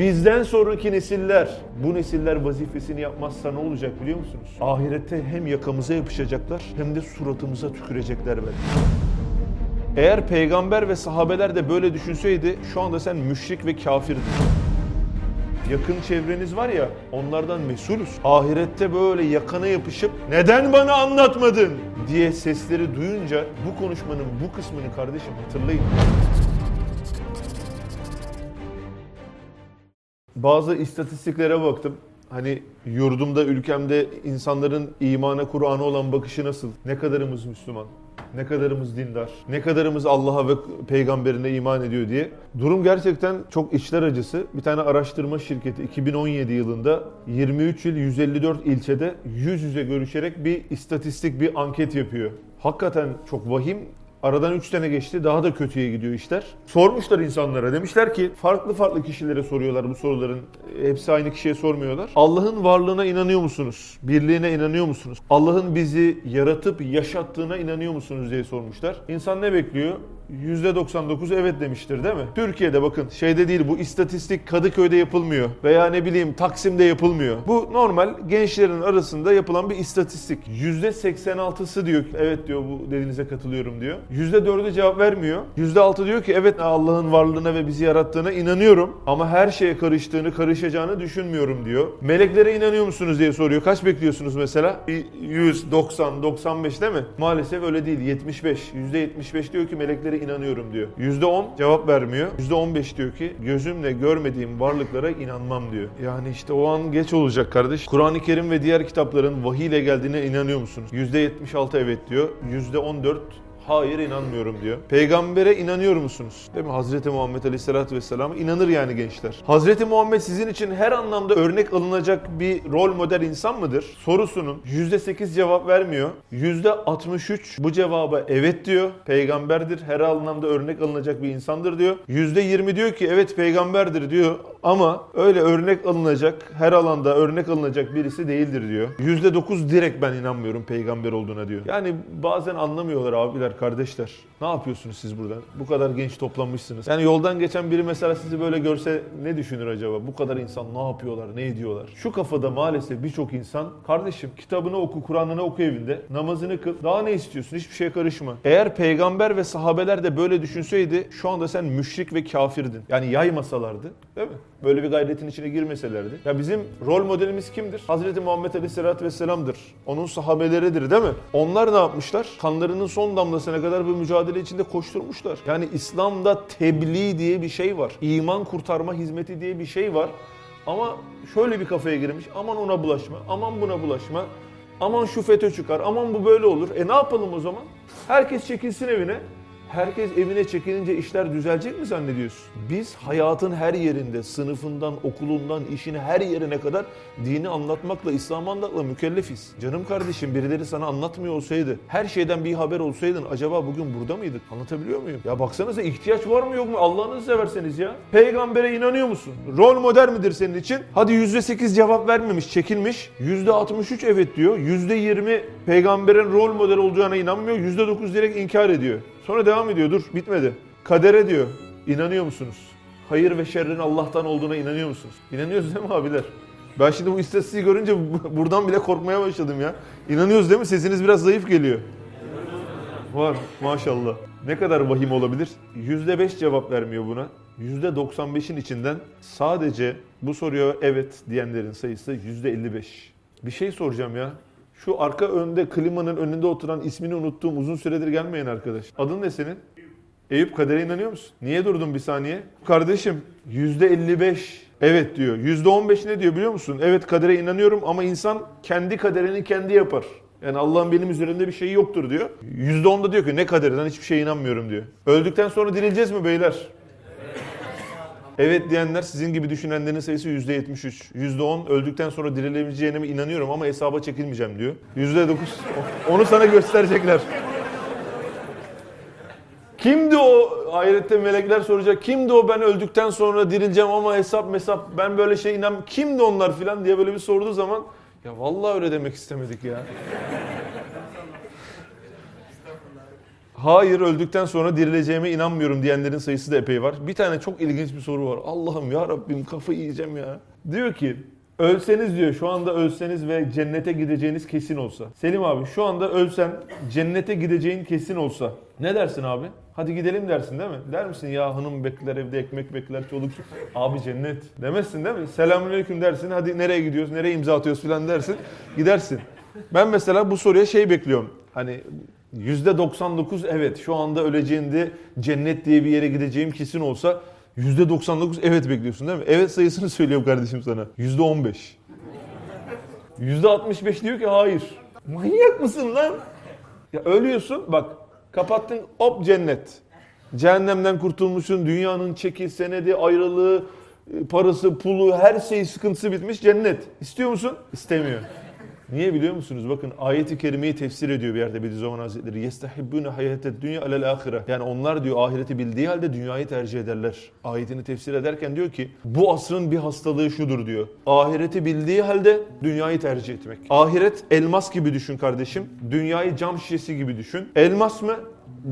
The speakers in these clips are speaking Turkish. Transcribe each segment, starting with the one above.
Bizden sonraki nesiller bu nesiller vazifesini yapmazsa ne olacak biliyor musunuz? Ahirette hem yakamıza yapışacaklar hem de suratımıza tükürecekler belki. Eğer peygamber ve sahabeler de böyle düşünseydi şu anda sen müşrik ve kafirdin. Yakın çevreniz var ya onlardan mesulüz. Ahirette böyle yakana yapışıp neden bana anlatmadın diye sesleri duyunca bu konuşmanın bu kısmını kardeşim hatırlayın. Bazı istatistiklere baktım. Hani yurdumda, ülkemde insanların imana, Kur'an'a olan bakışı nasıl? Ne kadarımız Müslüman? Ne kadarımız dindar? Ne kadarımız Allah'a ve peygamberine iman ediyor diye. Durum gerçekten çok içler acısı. Bir tane araştırma şirketi 2017 yılında 23 il 154 ilçede yüz yüze görüşerek bir istatistik, bir anket yapıyor. Hakikaten çok vahim. Aradan 3 sene geçti daha da kötüye gidiyor işler. Sormuşlar insanlara demişler ki farklı farklı kişilere soruyorlar bu soruların. Hepsi aynı kişiye sormuyorlar. Allah'ın varlığına inanıyor musunuz? Birliğine inanıyor musunuz? Allah'ın bizi yaratıp yaşattığına inanıyor musunuz diye sormuşlar. İnsan ne bekliyor? %99 evet demiştir değil mi? Türkiye'de bakın şeyde değil bu istatistik Kadıköy'de yapılmıyor veya ne bileyim Taksim'de yapılmıyor. Bu normal gençlerin arasında yapılan bir istatistik. %86'sı diyor ki evet diyor bu dediğinize katılıyorum diyor. %4'ü cevap vermiyor. %6 diyor ki evet Allah'ın varlığına ve bizi yarattığına inanıyorum ama her şeye karıştığını, karışacağını düşünmüyorum diyor. Meleklere inanıyor musunuz diye soruyor. Kaç bekliyorsunuz mesela? Bir 100, 90, 95 değil mi? Maalesef öyle değil. 75. %75 diyor ki meleklere inanıyorum diyor. %10 cevap vermiyor. %15 diyor ki gözümle görmediğim varlıklara inanmam diyor. Yani işte o an geç olacak kardeş. Kur'an-ı Kerim ve diğer kitapların vahiy ile geldiğine inanıyor musunuz? %76 evet diyor. %14 Hayır inanmıyorum diyor. Peygambere inanıyor musunuz? Değil mi? Hazreti Muhammed Aleyhisselatü Vesselam'a inanır yani gençler. Hazreti Muhammed sizin için her anlamda örnek alınacak bir rol model insan mıdır? Sorusunun %8 cevap vermiyor. %63 bu cevaba evet diyor. Peygamberdir. Her anlamda örnek alınacak bir insandır diyor. %20 diyor ki evet peygamberdir diyor. Ama öyle örnek alınacak, her alanda örnek alınacak birisi değildir diyor. %9 direkt ben inanmıyorum peygamber olduğuna diyor. Yani bazen anlamıyorlar abiler, kardeşler. Ne yapıyorsunuz siz burada? Bu kadar genç toplanmışsınız. Yani yoldan geçen biri mesela sizi böyle görse ne düşünür acaba? Bu kadar insan ne yapıyorlar, ne ediyorlar? Şu kafada maalesef birçok insan kardeşim kitabını oku, Kur'an'ını oku evinde, namazını kıl. Daha ne istiyorsun? Hiçbir şeye karışma. Eğer peygamber ve sahabeler de böyle düşünseydi şu anda sen müşrik ve kafirdin. Yani yaymasalardı değil mi? Böyle bir gayretin içine girmeselerdi. Ya bizim rol modelimiz kimdir? Hazreti Muhammed Aleyhisselatü Vesselam'dır. Onun sahabeleridir değil mi? Onlar ne yapmışlar? Kanlarının son damlasına kadar bu mücadele içinde koşturmuşlar. Yani İslam'da tebliğ diye bir şey var. İman kurtarma hizmeti diye bir şey var. Ama şöyle bir kafaya girmiş. Aman ona bulaşma, aman buna bulaşma. Aman şu FETÖ çıkar, aman bu böyle olur. E ne yapalım o zaman? Herkes çekilsin evine. Herkes evine çekilince işler düzelecek mi zannediyorsun? Biz hayatın her yerinde, sınıfından, okulundan, işine her yerine kadar dini anlatmakla, İslam'ı anlatmakla mükellefiz. Canım kardeşim birileri sana anlatmıyor olsaydı, her şeyden bir haber olsaydın acaba bugün burada mıydık? Anlatabiliyor muyum? Ya baksanıza ihtiyaç var mı yok mu? Allah'ınızı severseniz ya. Peygambere inanıyor musun? Rol model midir senin için? Hadi %8 cevap vermemiş, çekilmiş. %63 evet diyor. %20 peygamberin rol model olacağına inanmıyor. %9 direkt inkar ediyor. Sonra devam ediyor. Dur bitmedi. Kadere diyor. İnanıyor musunuz? Hayır ve şerrin Allah'tan olduğuna inanıyor musunuz? İnanıyoruz değil mi abiler? Ben şimdi bu istatistiği görünce buradan bile korkmaya başladım ya. İnanıyoruz değil mi? Sesiniz biraz zayıf geliyor. Var maşallah. Ne kadar vahim olabilir? %5 cevap vermiyor buna. %95'in içinden sadece bu soruya evet diyenlerin sayısı %55. Bir şey soracağım ya. Şu arka önde klimanın önünde oturan ismini unuttuğum uzun süredir gelmeyen arkadaş. Adın ne senin? Eyüp kadere inanıyor musun? Niye durdun bir saniye? Kardeşim %55 evet diyor. %15 ne diyor biliyor musun? Evet kadere inanıyorum ama insan kendi kaderini kendi yapar. Yani Allah'ın benim üzerimde bir şeyi yoktur diyor. %10 da diyor ki ne kaderden hiçbir şeye inanmıyorum diyor. Öldükten sonra dirileceğiz mi beyler? Evet diyenler sizin gibi düşünenlerin sayısı %73. %10 öldükten sonra dirilebileceğine mi inanıyorum ama hesaba çekilmeyeceğim diyor. %9 onu sana gösterecekler. Kimdi o? Ahirette melekler soracak. Kimdi o ben öldükten sonra dirileceğim ama hesap mesap ben böyle şey inan. Kimdi onlar filan diye böyle bir sorduğu zaman ya vallahi öyle demek istemedik ya. Hayır öldükten sonra dirileceğime inanmıyorum diyenlerin sayısı da epey var. Bir tane çok ilginç bir soru var. Allah'ım ya Rabbim kafayı yiyeceğim ya. Diyor ki ölseniz diyor şu anda ölseniz ve cennete gideceğiniz kesin olsa. Selim abi şu anda ölsen cennete gideceğin kesin olsa ne dersin abi? Hadi gidelim dersin değil mi? Der misin ya hanım bekler evde ekmek bekler çoluk. Abi cennet demezsin değil mi? Selamünaleyküm dersin. Hadi nereye gidiyoruz? Nereye imza atıyoruz falan dersin. Gidersin. Ben mesela bu soruya şey bekliyorum. Hani %99 evet şu anda öleceğinde cennet diye bir yere gideceğim kesin olsa %99 evet bekliyorsun değil mi? Evet sayısını söylüyorum kardeşim sana. %15. %65 diyor ki hayır. Manyak mısın lan? Ya ölüyorsun bak kapattın hop cennet. Cehennemden kurtulmuşsun. Dünyanın çeki, senedi, ayrılığı, parası, pulu, her şey sıkıntısı bitmiş cennet. İstiyor musun? İstemiyor. Niye biliyor musunuz? Bakın ayeti kerimeyi tefsir ediyor bir yerde Bediüzzaman Hazretleri. يَسْتَحِبُّونَ حَيَاتَ dünya alel ahire. Yani onlar diyor ahireti bildiği halde dünyayı tercih ederler. Ayetini tefsir ederken diyor ki bu asrın bir hastalığı şudur diyor. Ahireti bildiği halde dünyayı tercih etmek. Ahiret elmas gibi düşün kardeşim. Dünyayı cam şişesi gibi düşün. Elmas mı?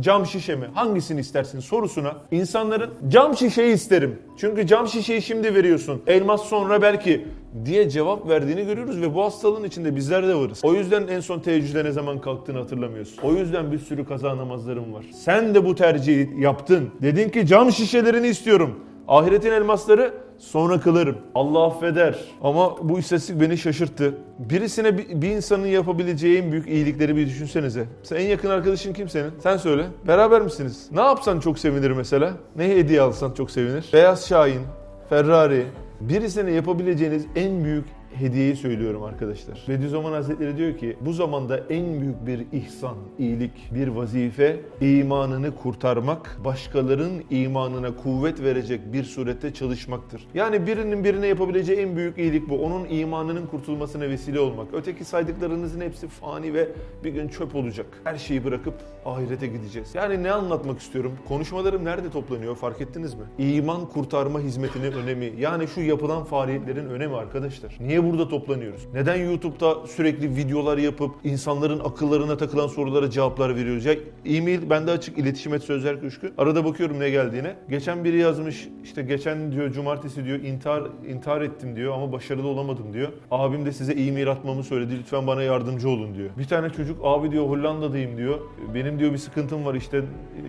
Cam şişe mi? Hangisini istersin sorusuna insanların cam şişeyi isterim. Çünkü cam şişeyi şimdi veriyorsun. Elmas sonra belki diye cevap verdiğini görüyoruz ve bu hastalığın içinde bizler de varız. O yüzden en son teheccüde ne zaman kalktığını hatırlamıyorsun. O yüzden bir sürü kaza namazlarım var. Sen de bu tercihi yaptın. Dedin ki cam şişelerini istiyorum. Ahiretin elmasları sonra kılarım. Allah affeder. Ama bu istatistik beni şaşırttı. Birisine bir, insanın yapabileceği en büyük iyilikleri bir düşünsenize. Sen en yakın arkadaşın kim senin? Sen söyle. Beraber misiniz? Ne yapsan çok sevinir mesela? Ne hediye alsan çok sevinir? Beyaz Şahin, Ferrari. Birisine yapabileceğiniz en büyük hediyeyi söylüyorum arkadaşlar. Bediüzzaman Hazretleri diyor ki bu zamanda en büyük bir ihsan, iyilik, bir vazife imanını kurtarmak, başkalarının imanına kuvvet verecek bir surette çalışmaktır. Yani birinin birine yapabileceği en büyük iyilik bu. Onun imanının kurtulmasına vesile olmak. Öteki saydıklarınızın hepsi fani ve bir gün çöp olacak. Her şeyi bırakıp ahirete gideceğiz. Yani ne anlatmak istiyorum? Konuşmalarım nerede toplanıyor fark ettiniz mi? İman kurtarma hizmetinin önemi. Yani şu yapılan faaliyetlerin önemi arkadaşlar. Niye burada toplanıyoruz? Neden YouTube'da sürekli videolar yapıp insanların akıllarına takılan sorulara cevaplar veriyoruz? Ya e-mail bende açık iletişim et sözler köşkü. Arada bakıyorum ne geldiğine. Geçen biri yazmış işte geçen diyor cumartesi diyor intihar intihar ettim diyor ama başarılı olamadım diyor. Abim de size e-mail atmamı söyledi. Lütfen bana yardımcı olun diyor. Bir tane çocuk abi diyor Hollanda'dayım diyor. Benim diyor bir sıkıntım var işte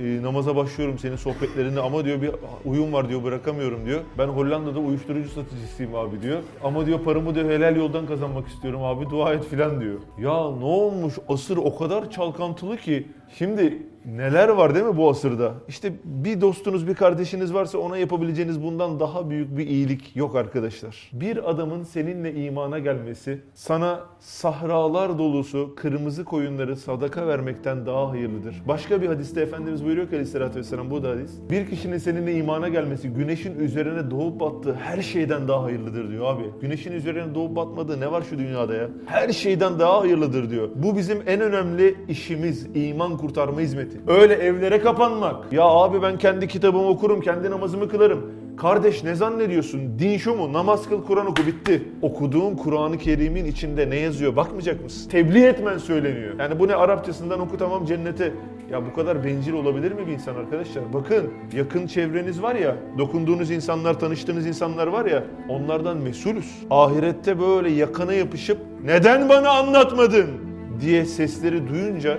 e, namaza başlıyorum senin sohbetlerinde ama diyor bir uyum var diyor bırakamıyorum diyor. Ben Hollanda'da uyuşturucu satıcısıyım abi diyor. Ama diyor paramı diyor helal yoldan kazanmak istiyorum abi dua et filan diyor. Ya ne olmuş asır o kadar çalkantılı ki şimdi neler var değil mi bu asırda? İşte bir dostunuz, bir kardeşiniz varsa ona yapabileceğiniz bundan daha büyük bir iyilik yok arkadaşlar. Bir adamın seninle imana gelmesi sana sahralar dolusu kırmızı koyunları sadaka vermekten daha hayırlıdır. Başka bir hadiste Efendimiz buyuruyor ki aleyhissalatü vesselam bu da hadis. Bir kişinin seninle imana gelmesi güneşin üzerine doğup battığı her şeyden daha hayırlıdır diyor abi. Güneşin üzerine doğup batmadığı ne var şu dünyada ya? Her şeyden daha hayırlıdır diyor. Bu bizim en önemli işimiz iman kurtarma hizmeti. Öyle evlere kapanmak. Ya abi ben kendi kitabımı okurum, kendi namazımı kılarım. Kardeş ne zannediyorsun? Din şu mu? Namaz kıl, Kur'an oku bitti. Okuduğun Kur'an-ı Kerim'in içinde ne yazıyor? Bakmayacak mısın? Tebliğ etmen söyleniyor. Yani bu ne Arapçasından oku tamam cennete. Ya bu kadar bencil olabilir mi bir insan arkadaşlar? Bakın yakın çevreniz var ya, dokunduğunuz insanlar, tanıştığınız insanlar var ya, onlardan mesulüz. Ahirette böyle yakana yapışıp neden bana anlatmadın diye sesleri duyunca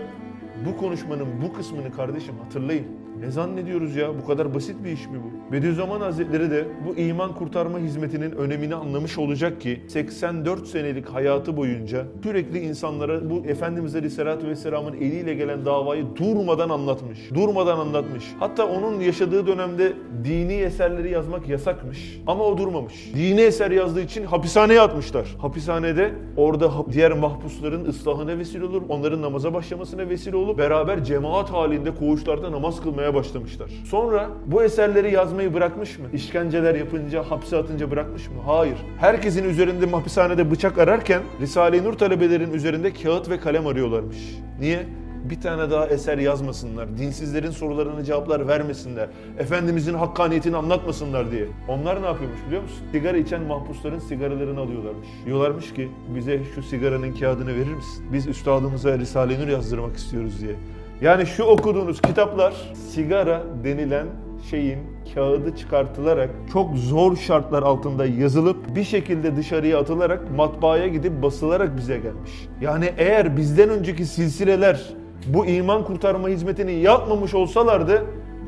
bu konuşmanın bu kısmını kardeşim hatırlayın. Ne zannediyoruz ya? Bu kadar basit bir iş mi bu? Bediüzzaman Hazretleri de bu iman kurtarma hizmetinin önemini anlamış olacak ki 84 senelik hayatı boyunca sürekli insanlara bu Efendimiz Aleyhisselatü Vesselam'ın eliyle gelen davayı durmadan anlatmış. Durmadan anlatmış. Hatta onun yaşadığı dönemde dini eserleri yazmak yasakmış. Ama o durmamış. Dini eser yazdığı için hapishaneye atmışlar. Hapishanede orada diğer mahpusların ıslahına vesile olur. Onların namaza başlamasına vesile olup beraber cemaat halinde koğuşlarda namaz kılmaya başlamışlar. Sonra bu eserleri yazmayı bırakmış mı? İşkenceler yapınca, hapse atınca bırakmış mı? Hayır. Herkesin üzerinde hapishanede bıçak ararken Risale-i Nur talebelerin üzerinde kağıt ve kalem arıyorlarmış. Niye? bir tane daha eser yazmasınlar. Dinsizlerin sorularına cevaplar vermesinler. Efendimizin hakkaniyetini anlatmasınlar diye. Onlar ne yapıyormuş biliyor musun? Sigara içen mahpusların sigaralarını alıyorlarmış. Diyorlarmış ki bize şu sigaranın kağıdını verir misin? Biz üstadımıza Risale-i Nur yazdırmak istiyoruz diye. Yani şu okuduğunuz kitaplar sigara denilen şeyin kağıdı çıkartılarak çok zor şartlar altında yazılıp bir şekilde dışarıya atılarak matbaaya gidip basılarak bize gelmiş. Yani eğer bizden önceki silsileler bu iman kurtarma hizmetini yapmamış olsalardı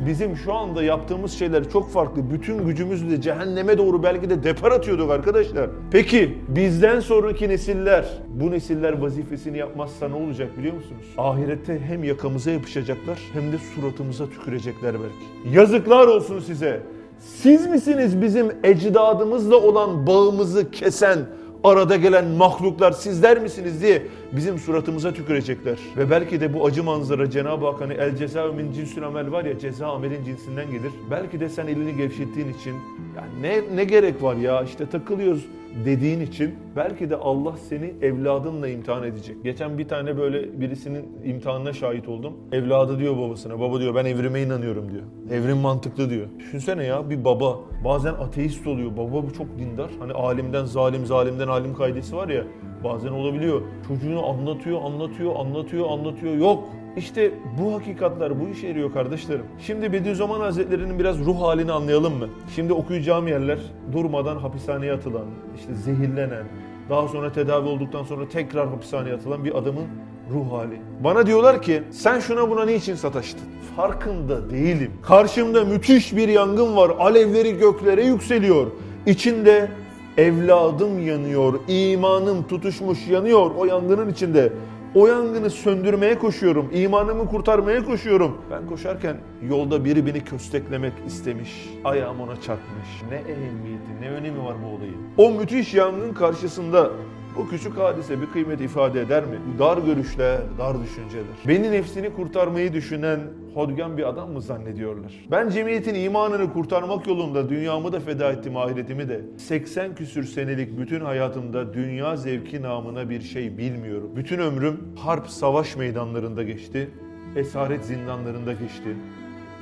bizim şu anda yaptığımız şeyler çok farklı. Bütün gücümüzle cehenneme doğru belki de depar atıyorduk arkadaşlar. Peki bizden sonraki nesiller bu nesiller vazifesini yapmazsa ne olacak biliyor musunuz? Ahirette hem yakamıza yapışacaklar hem de suratımıza tükürecekler belki. Yazıklar olsun size. Siz misiniz bizim ecdadımızla olan bağımızı kesen, arada gelen mahluklar sizler misiniz diye bizim suratımıza tükürecekler. Ve belki de bu acı manzara Cenab-ı Hak hani el ceza min cinsül amel var ya ceza amelin cinsinden gelir. Belki de sen elini gevşettiğin için ya ne, ne gerek var ya işte takılıyoruz dediğin için belki de Allah seni evladınla imtihan edecek. Geçen bir tane böyle birisinin imtihanına şahit oldum. Evladı diyor babasına, baba diyor ben evrime inanıyorum diyor. Evrim mantıklı diyor. Düşünsene ya bir baba bazen ateist oluyor. Baba bu çok dindar. Hani alimden zalim, zalimden alim kaidesi var ya bazen olabiliyor. Çocuğunu anlatıyor, anlatıyor, anlatıyor, anlatıyor. Yok. İşte bu hakikatler bu işe yarıyor kardeşlerim. Şimdi Bediüzzaman Hazretleri'nin biraz ruh halini anlayalım mı? Şimdi okuyacağım yerler durmadan hapishaneye atılan, işte zehirlenen, daha sonra tedavi olduktan sonra tekrar hapishaneye atılan bir adamın ruh hali. Bana diyorlar ki sen şuna buna niçin sataştın? Farkında değilim. Karşımda müthiş bir yangın var. Alevleri göklere yükseliyor. İçinde evladım yanıyor, imanım tutuşmuş yanıyor o yangının içinde. O yangını söndürmeye koşuyorum, imanımı kurtarmaya koşuyorum. Ben koşarken yolda biri beni kösteklemek istemiş. Ayağım ona çarpmış. Ne ehemmiyeti, ne önemi var bu olayın? O müthiş yangın karşısında bu küçük hadise bir kıymet ifade eder mi? Dar görüşler, dar düşünceler. Beni nefsini kurtarmayı düşünen hodgan bir adam mı zannediyorlar? Ben cemiyetin imanını kurtarmak yolunda dünyamı da feda ettim, ahiretimi de. 80 küsür senelik bütün hayatımda dünya zevki namına bir şey bilmiyorum. Bütün ömrüm harp, savaş meydanlarında geçti. Esaret zindanlarında geçti.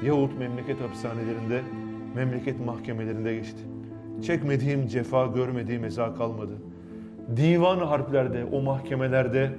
Yahut memleket hapishanelerinde, memleket mahkemelerinde geçti. Çekmediğim cefa, görmediğim eza kalmadı divan harplerde, o mahkemelerde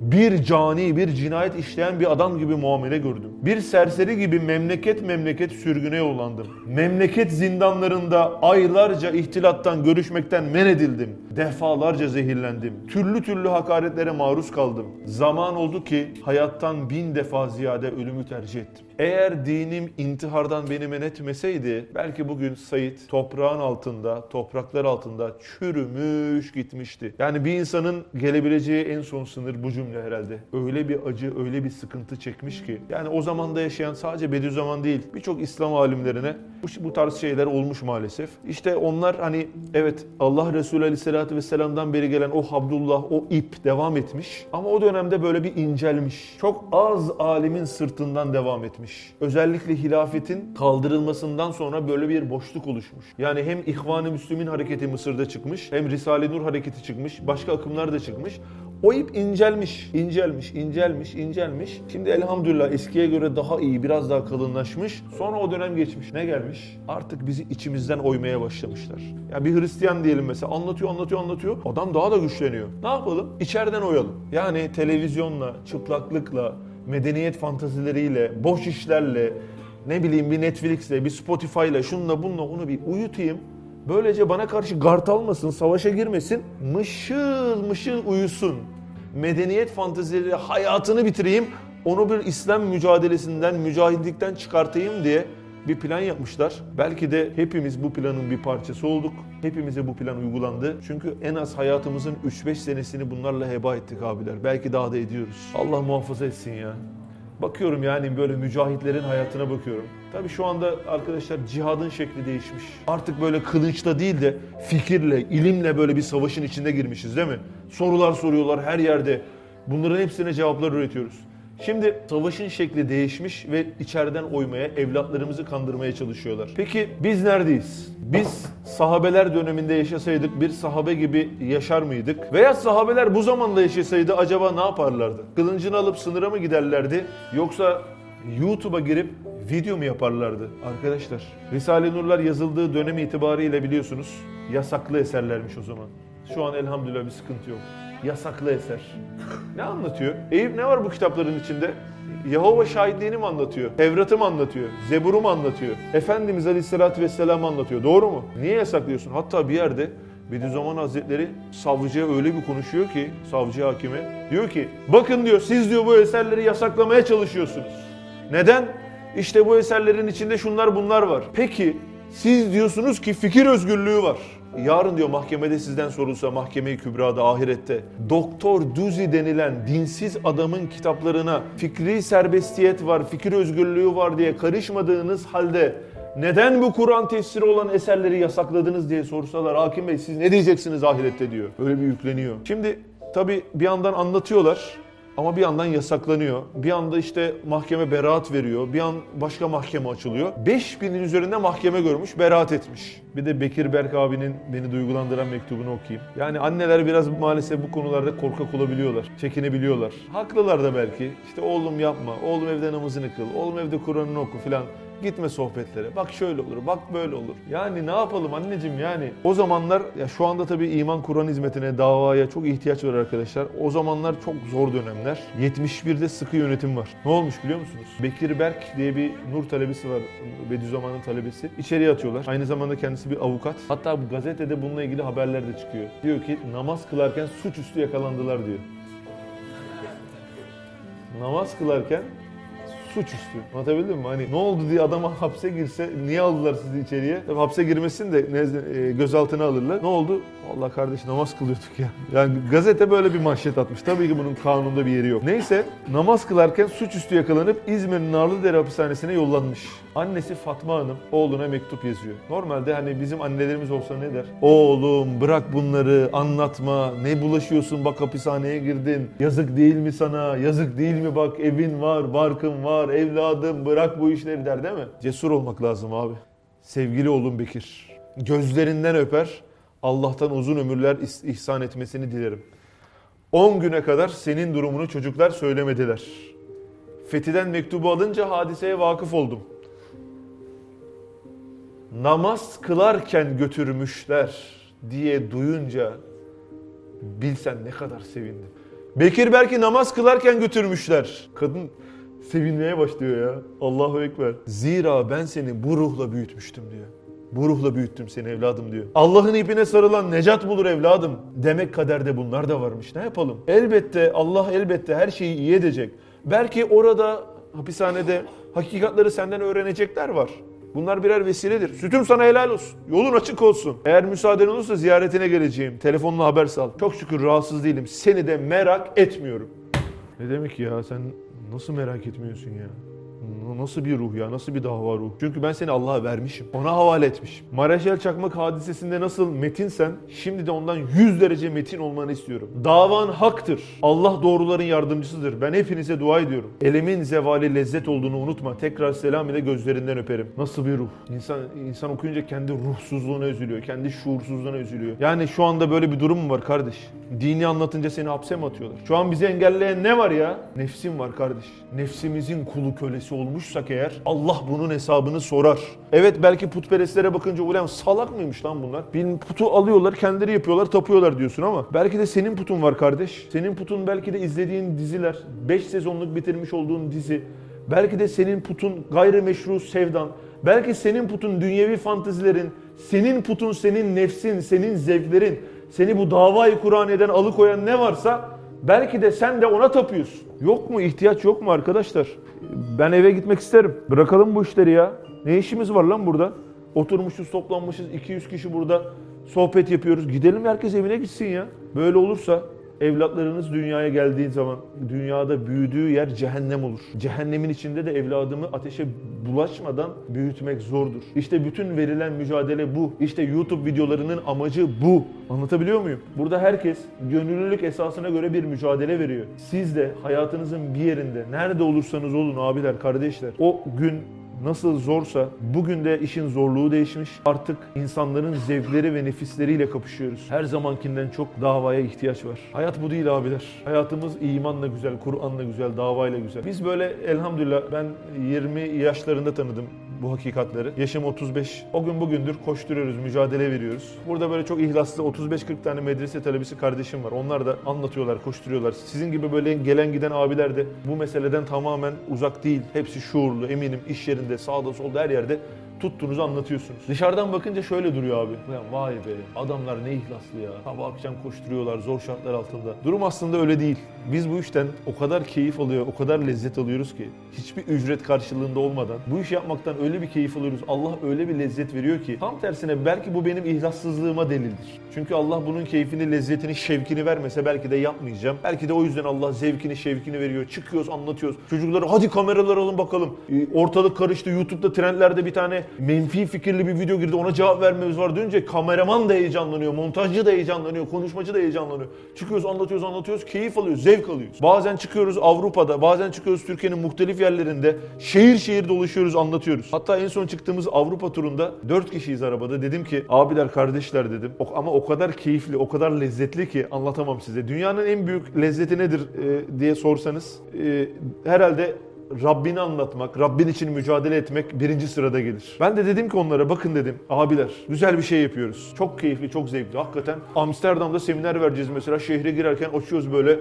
bir cani, bir cinayet işleyen bir adam gibi muamele gördüm. Bir serseri gibi memleket memleket sürgüne yollandım. Memleket zindanlarında aylarca ihtilattan, görüşmekten men edildim. Defalarca zehirlendim. Türlü türlü hakaretlere maruz kaldım. Zaman oldu ki hayattan bin defa ziyade ölümü tercih ettim. Eğer dinim intihardan beni men etmeseydi belki bugün Said toprağın altında, topraklar altında çürümüş gitmişti. Yani bir insanın gelebileceği en son sınır bu cümle herhalde. Öyle bir acı, öyle bir sıkıntı çekmiş ki. Yani o zamanda yaşayan sadece Bediüzzaman değil birçok İslam alimlerine bu, bu tarz şeyler olmuş maalesef. İşte onlar hani evet Allah Resulü Aleyhisselatü Vesselam'dan beri gelen o Habdullah, o ip devam etmiş. Ama o dönemde böyle bir incelmiş. Çok az alimin sırtından devam etmiş. Özellikle hilafetin kaldırılmasından sonra böyle bir boşluk oluşmuş. Yani hem İhvan-ı Müslümin hareketi Mısır'da çıkmış, hem Risale-i Nur hareketi çıkmış, başka akımlar da çıkmış. O ip incelmiş, incelmiş, incelmiş, incelmiş. Şimdi elhamdülillah eskiye göre daha iyi, biraz daha kalınlaşmış. Sonra o dönem geçmiş. Ne gelmiş? Artık bizi içimizden oymaya başlamışlar. Yani bir Hristiyan diyelim mesela anlatıyor, anlatıyor, anlatıyor. Adam daha da güçleniyor. Ne yapalım? İçeriden oyalım. Yani televizyonla, çıplaklıkla, medeniyet fantazileriyle, boş işlerle, ne bileyim bir Netflix'le, bir Spotify'la, şunla bununla onu bir uyutayım. Böylece bana karşı gart almasın, savaşa girmesin, mışıl mışıl uyusun. Medeniyet fantazileri hayatını bitireyim, onu bir İslam mücadelesinden, mücahidlikten çıkartayım diye bir plan yapmışlar. Belki de hepimiz bu planın bir parçası olduk. Hepimize bu plan uygulandı. Çünkü en az hayatımızın 3-5 senesini bunlarla heba ettik abiler. Belki daha da ediyoruz. Allah muhafaza etsin ya. Bakıyorum yani böyle mücahitlerin hayatına bakıyorum. Tabii şu anda arkadaşlar cihadın şekli değişmiş. Artık böyle kılıçla değil de fikirle, ilimle böyle bir savaşın içinde girmişiz değil mi? Sorular soruyorlar her yerde. Bunların hepsine cevaplar üretiyoruz. Şimdi savaşın şekli değişmiş ve içeriden oymaya, evlatlarımızı kandırmaya çalışıyorlar. Peki biz neredeyiz? Biz sahabeler döneminde yaşasaydık bir sahabe gibi yaşar mıydık? Veya sahabeler bu zamanda yaşasaydı acaba ne yaparlardı? Kılıncını alıp sınıra mı giderlerdi? Yoksa YouTube'a girip video mu yaparlardı? Arkadaşlar Risale-i Nurlar yazıldığı dönem itibariyle biliyorsunuz yasaklı eserlermiş o zaman. Şu an elhamdülillah bir sıkıntı yok. Yasaklı eser. Ne anlatıyor? Eyüp ne var bu kitapların içinde? Yahova şahitliğini mi anlatıyor? Tevrat'ı mı anlatıyor? Zebur'u mu anlatıyor? Efendimiz Aleyhisselatü Vesselam anlatıyor. Doğru mu? Niye yasaklıyorsun? Hatta bir yerde Bediüzzaman Hazretleri savcıya öyle bir konuşuyor ki, savcı hakime. Diyor ki, bakın diyor siz diyor bu eserleri yasaklamaya çalışıyorsunuz. Neden? İşte bu eserlerin içinde şunlar bunlar var. Peki siz diyorsunuz ki fikir özgürlüğü var. Yarın diyor mahkemede sizden sorulsa mahkeme-i kübrada ahirette Doktor Duzi denilen dinsiz adamın kitaplarına fikri serbestiyet var, fikir özgürlüğü var diye karışmadığınız halde neden bu Kur'an tefsiri olan eserleri yasakladınız diye sorsalar hakim bey siz ne diyeceksiniz ahirette diyor. Öyle bir yükleniyor. Şimdi tabi bir yandan anlatıyorlar ama bir yandan yasaklanıyor. Bir anda işte mahkeme beraat veriyor. Bir an başka mahkeme açılıyor. 5000'in üzerinde mahkeme görmüş, beraat etmiş. Bir de Bekir Berk abinin beni duygulandıran mektubunu okuyayım. Yani anneler biraz maalesef bu konularda korkak olabiliyorlar. Çekinebiliyorlar. Haklılar da belki. İşte oğlum yapma, oğlum evde namazını kıl, oğlum evde Kur'an'ını oku filan. Gitme sohbetlere. Bak şöyle olur, bak böyle olur. Yani ne yapalım anneciğim yani. O zamanlar ya şu anda tabii iman Kur'an hizmetine, davaya çok ihtiyaç var arkadaşlar. O zamanlar çok zor dönemler. 71'de sıkı yönetim var. Ne olmuş biliyor musunuz? Bekir Berk diye bir Nur talebesi var. Bediüzzaman'ın talebesi. İçeriye atıyorlar. Aynı zamanda kendisi bir avukat. Hatta bu gazetede bununla ilgili haberler de çıkıyor. Diyor ki namaz kılarken suçüstü yakalandılar diyor. Namaz kılarken suçüstü. Anlatabildim mi? Hani ne oldu diye adama hapse girse niye aldılar sizi içeriye? Tabii hapse girmesin de nezle- e, gözaltına alırlar. Ne oldu? Allah kardeş namaz kılıyorduk ya. Yani gazete böyle bir manşet atmış. Tabii ki bunun kanunda bir yeri yok. Neyse namaz kılarken suçüstü yakalanıp İzmir'in Narlıdere hapishanesine yollanmış. Annesi Fatma Hanım oğluna mektup yazıyor. Normalde hani bizim annelerimiz olsa ne der? Oğlum bırak bunları anlatma. Ne bulaşıyorsun bak hapishaneye girdin. Yazık değil mi sana? Yazık değil mi bak evin var, barkın var, evladım bırak bu işleri der değil mi? Cesur olmak lazım abi. Sevgili oğlum Bekir. Gözlerinden öper. Allah'tan uzun ömürler ihsan etmesini dilerim. 10 güne kadar senin durumunu çocuklar söylemediler. Fethi'den mektubu alınca hadiseye vakıf oldum. Namaz kılarken götürmüşler diye duyunca bilsen ne kadar sevindim. Bekir belki namaz kılarken götürmüşler. Kadın sevinmeye başlıyor ya. Allahu Ekber. Zira ben seni bu ruhla büyütmüştüm diyor. Bu ruhla büyüttüm seni evladım diyor. Allah'ın ipine sarılan necat bulur evladım. Demek kaderde bunlar da varmış. Ne yapalım? Elbette Allah elbette her şeyi iyi edecek. Belki orada hapishanede hakikatleri senden öğrenecekler var. Bunlar birer vesiledir. Sütüm sana helal olsun. Yolun açık olsun. Eğer müsaaden olursa ziyaretine geleceğim. Telefonla haber sal. Çok şükür rahatsız değilim. Seni de merak etmiyorum. Ne demek ya sen nasıl merak etmiyorsun ya? Nasıl bir ruh ya? Nasıl bir dava ruh? Çünkü ben seni Allah'a vermişim. Ona havale etmişim. Maraşel Çakmak hadisesinde nasıl metinsen şimdi de ondan 100 derece metin olmanı istiyorum. Davan haktır. Allah doğruların yardımcısıdır. Ben hepinize dua ediyorum. Elimin zevali lezzet olduğunu unutma. Tekrar selam ile gözlerinden öperim. Nasıl bir ruh? İnsan insan okuyunca kendi ruhsuzluğuna üzülüyor. Kendi şuursuzluğuna üzülüyor. Yani şu anda böyle bir durum mu var kardeş? Dini anlatınca seni hapse mi atıyorlar? Şu an bizi engelleyen ne var ya? Nefsim var kardeş. Nefsimizin kulu kölesi olmuşsak eğer Allah bunun hesabını sorar. Evet belki putperestlere bakınca ulan salak mıymış lan bunlar? Bir putu alıyorlar kendileri yapıyorlar tapıyorlar diyorsun ama belki de senin putun var kardeş. Senin putun belki de izlediğin diziler, 5 sezonluk bitirmiş olduğun dizi. Belki de senin putun gayrimeşru sevdan. Belki senin putun dünyevi fantezilerin, senin putun senin nefsin, senin zevklerin, seni bu davayı Kur'an'dan alıkoyan ne varsa belki de sen de ona tapıyorsun. Yok mu ihtiyaç yok mu arkadaşlar? Ben eve gitmek isterim. Bırakalım bu işleri ya. Ne işimiz var lan burada? Oturmuşuz, toplanmışız, 200 kişi burada sohbet yapıyoruz. Gidelim herkes evine gitsin ya. Böyle olursa evlatlarınız dünyaya geldiği zaman dünyada büyüdüğü yer cehennem olur. Cehennemin içinde de evladımı ateşe bulaşmadan büyütmek zordur. İşte bütün verilen mücadele bu. İşte YouTube videolarının amacı bu. Anlatabiliyor muyum? Burada herkes gönüllülük esasına göre bir mücadele veriyor. Siz de hayatınızın bir yerinde nerede olursanız olun abiler, kardeşler o gün Nasıl zorsa bugün de işin zorluğu değişmiş. Artık insanların zevkleri ve nefisleriyle kapışıyoruz. Her zamankinden çok davaya ihtiyaç var. Hayat bu değil abiler. Hayatımız imanla güzel, Kur'an'la güzel, davayla güzel. Biz böyle elhamdülillah ben 20 yaşlarında tanıdım bu hakikatleri. Yaşım 35. O gün bugündür koşturuyoruz, mücadele veriyoruz. Burada böyle çok ihlaslı 35-40 tane medrese talebesi kardeşim var. Onlar da anlatıyorlar, koşturuyorlar. Sizin gibi böyle gelen giden abiler de bu meseleden tamamen uzak değil. Hepsi şuurlu, eminim iş yerinde, sağda solda her yerde tuttuğunuzu anlatıyorsunuz. Dışarıdan bakınca şöyle duruyor abi. Ya vay be adamlar ne ihlaslı ya. Sabah akşam koşturuyorlar zor şartlar altında. Durum aslında öyle değil. Biz bu işten o kadar keyif alıyor, o kadar lezzet alıyoruz ki hiçbir ücret karşılığında olmadan bu işi yapmaktan öyle bir keyif alıyoruz. Allah öyle bir lezzet veriyor ki tam tersine belki bu benim ihlassızlığıma delildir. Çünkü Allah bunun keyfini, lezzetini, şevkini vermese belki de yapmayacağım. Belki de o yüzden Allah zevkini, şevkini veriyor. Çıkıyoruz, anlatıyoruz. Çocuklara hadi kameralar alın bakalım. Ee, Ortalık karıştı. YouTube'da trendlerde bir tane menfi fikirli bir video girdi. Ona cevap vermemiz var deyince kameraman da heyecanlanıyor, montajcı da heyecanlanıyor, konuşmacı da heyecanlanıyor. Çıkıyoruz, anlatıyoruz, anlatıyoruz. Keyif alıyoruz, zevk alıyoruz. Bazen çıkıyoruz Avrupa'da, bazen çıkıyoruz Türkiye'nin muhtelif yerlerinde. Şehir şehir dolaşıyoruz, anlatıyoruz. Hatta en son çıktığımız Avrupa turunda 4 kişiyiz arabada. Dedim ki abiler, kardeşler dedim. Ama o kadar keyifli, o kadar lezzetli ki anlatamam size. Dünyanın en büyük lezzeti nedir e, diye sorsanız e, herhalde Rabbini anlatmak, Rabbin için mücadele etmek birinci sırada gelir. Ben de dedim ki onlara bakın dedim abiler güzel bir şey yapıyoruz. Çok keyifli, çok zevkli. Hakikaten Amsterdam'da seminer vereceğiz mesela şehre girerken açıyoruz böyle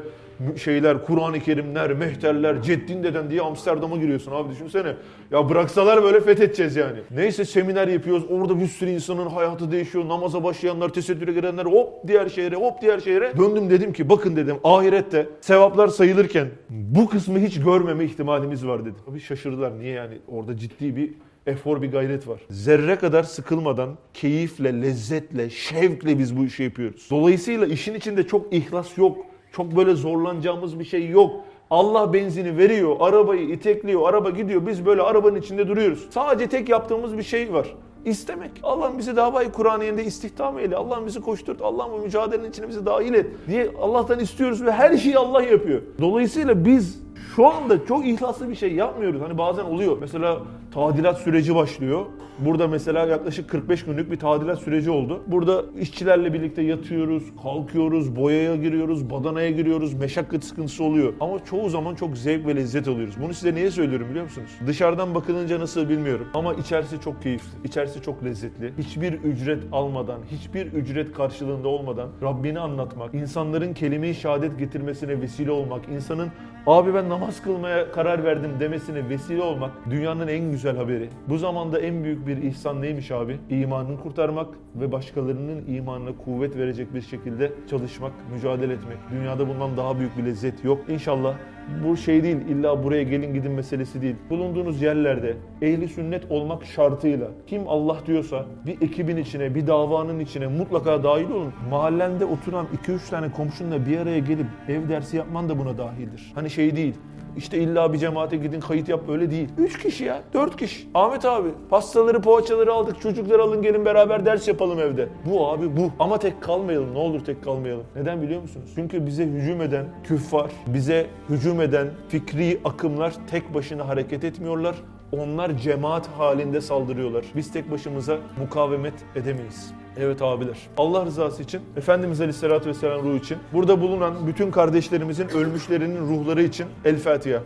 şeyler, Kur'an-ı Kerimler, mehterler, Ceddin deden diye Amsterdam'a giriyorsun abi düşünsene. Ya bıraksalar böyle fethedeceğiz yani. Neyse seminer yapıyoruz. Orada bir sürü insanın hayatı değişiyor. Namaza başlayanlar, tesettüre girenler hop diğer şehre, hop diğer şehre. Döndüm dedim ki bakın dedim ahirette sevaplar sayılırken bu kısmı hiç görmeme ihtimalimiz var dedim. Tabii şaşırdılar. Niye yani? Orada ciddi bir efor bir gayret var. Zerre kadar sıkılmadan, keyifle, lezzetle, şevkle biz bu işi yapıyoruz. Dolayısıyla işin içinde çok ihlas yok. Çok böyle zorlanacağımız bir şey yok. Allah benzini veriyor, arabayı itekliyor, araba gidiyor. Biz böyle arabanın içinde duruyoruz. Sadece tek yaptığımız bir şey var. İstemek. Allah'ım bizi davayı Kur'aniye'nde istihdam eyle. Allah'ım bizi koşturt. Allah'ım bu mücadelenin içine bizi dahil et. Diye Allah'tan istiyoruz ve her şeyi Allah yapıyor. Dolayısıyla biz şu anda çok ihlaslı bir şey yapmıyoruz. Hani bazen oluyor. Mesela tadilat süreci başlıyor. Burada mesela yaklaşık 45 günlük bir tadilat süreci oldu. Burada işçilerle birlikte yatıyoruz, kalkıyoruz, boyaya giriyoruz, badanaya giriyoruz. Meşakkat sıkıntısı oluyor. Ama çoğu zaman çok zevk ve lezzet alıyoruz. Bunu size niye söylüyorum biliyor musunuz? Dışarıdan bakılınca nasıl bilmiyorum. Ama içerisi çok keyifli. İçerisi çok lezzetli. Hiçbir ücret almadan, hiçbir ücret karşılığında olmadan Rabbini anlatmak, insanların kelime-i şehadet getirmesine vesile olmak, insanın abi ben namaz kılmaya karar verdim demesine vesile olmak dünyanın en güzel haberi. Bu zamanda en büyük bir ihsan neymiş abi? İmanını kurtarmak ve başkalarının imanına kuvvet verecek bir şekilde çalışmak, mücadele etmek. Dünyada bundan daha büyük bir lezzet yok. İnşallah bu şey değil, illa buraya gelin gidin meselesi değil. Bulunduğunuz yerlerde ehli sünnet olmak şartıyla kim Allah diyorsa bir ekibin içine, bir davanın içine mutlaka dahil olun. Mahallende oturan 2-3 tane komşunla bir araya gelip ev dersi yapman da buna dahildir. Hani şey değil, işte illa bir cemaate gidin kayıt yap öyle değil. 3 kişi ya 4 kişi. Ahmet abi pastaları poğaçaları aldık çocukları alın gelin beraber ders yapalım evde. Bu abi bu. Ama tek kalmayalım ne olur tek kalmayalım. Neden biliyor musunuz? Çünkü bize hücum eden küffar, bize hücum eden fikri akımlar tek başına hareket etmiyorlar. Onlar cemaat halinde saldırıyorlar. Biz tek başımıza mukavemet edemeyiz. Evet abiler. Allah rızası için, Efendimiz Aleyhisselatü Vesselam ruhu için, burada bulunan bütün kardeşlerimizin ölmüşlerinin ruhları için El Fatiha.